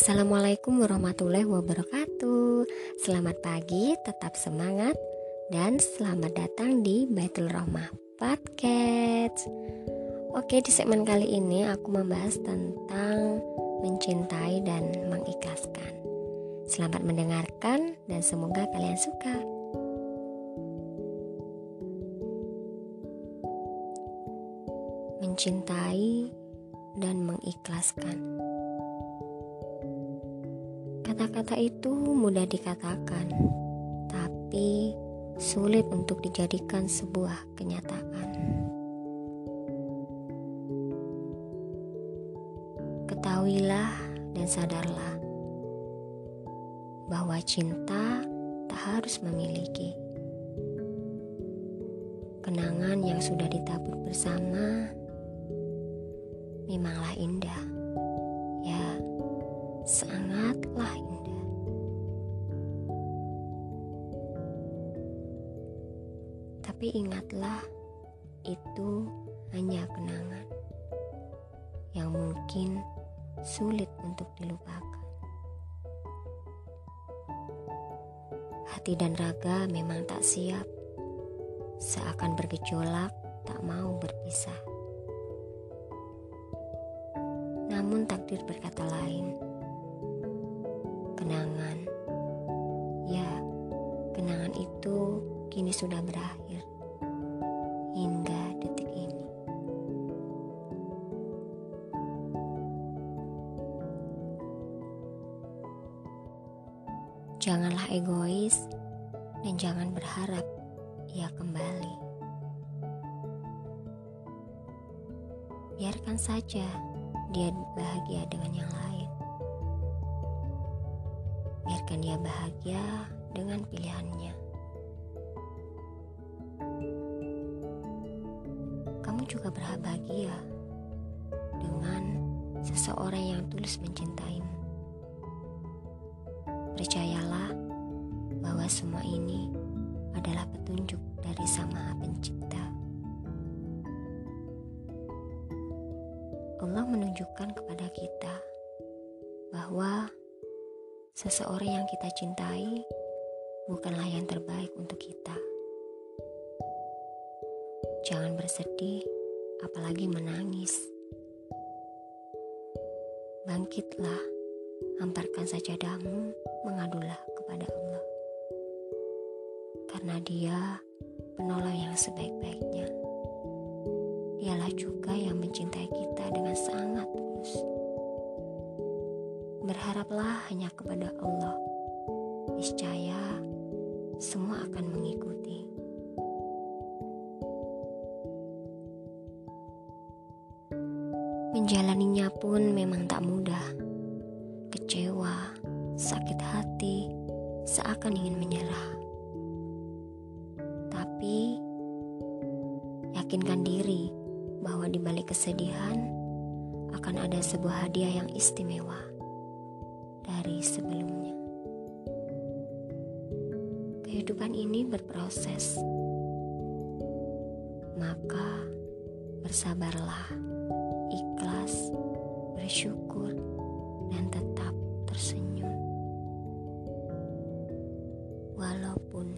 Assalamualaikum warahmatullahi wabarakatuh. Selamat pagi, tetap semangat dan selamat datang di Baitul Rahmah Podcast. Oke, di segmen kali ini aku membahas tentang mencintai dan mengikhlaskan. Selamat mendengarkan dan semoga kalian suka. Mencintai dan mengikhlaskan. Kata-kata itu mudah dikatakan, tapi sulit untuk dijadikan sebuah kenyataan. Ketahuilah dan sadarlah bahwa cinta tak harus memiliki kenangan yang sudah ditabur bersama. Memanglah indah, Tapi ingatlah, itu hanya kenangan yang mungkin sulit untuk dilupakan. Hati dan raga memang tak siap, seakan bergejolak, tak mau berpisah. Namun takdir berkata lain kenangan. Ya, kenangan itu kini sudah berakhir hingga detik ini. Janganlah egois dan jangan berharap ia kembali. Biarkan saja dia bahagia dengan yang lain biarkan dia bahagia dengan pilihannya. Juga berbahagia dengan seseorang yang tulus mencintaimu. Percayalah bahwa semua ini adalah petunjuk dari Sang Maha Pencipta. Allah menunjukkan kepada kita bahwa Seseorang yang kita cintai bukanlah yang terbaik untuk kita. Jangan bersedih, apalagi menangis. Bangkitlah, hamparkan sajadahmu, mengadulah kepada Allah. Karena Dia penolong yang sebaik-baiknya. Dialah juga yang mencintai kita dengan sangat tulus. Berharaplah hanya kepada Allah. Niscaya semua akan mengikuti. Menjalaninya pun memang tak mudah. Kecewa, sakit hati, seakan ingin menyerah. Tapi yakinkan diri bahwa di balik kesedihan akan ada sebuah hadiah yang istimewa dari sebelumnya. Kehidupan ini berproses, maka bersabarlah, ikhlas, bersyukur, dan tetap tersenyum, walaupun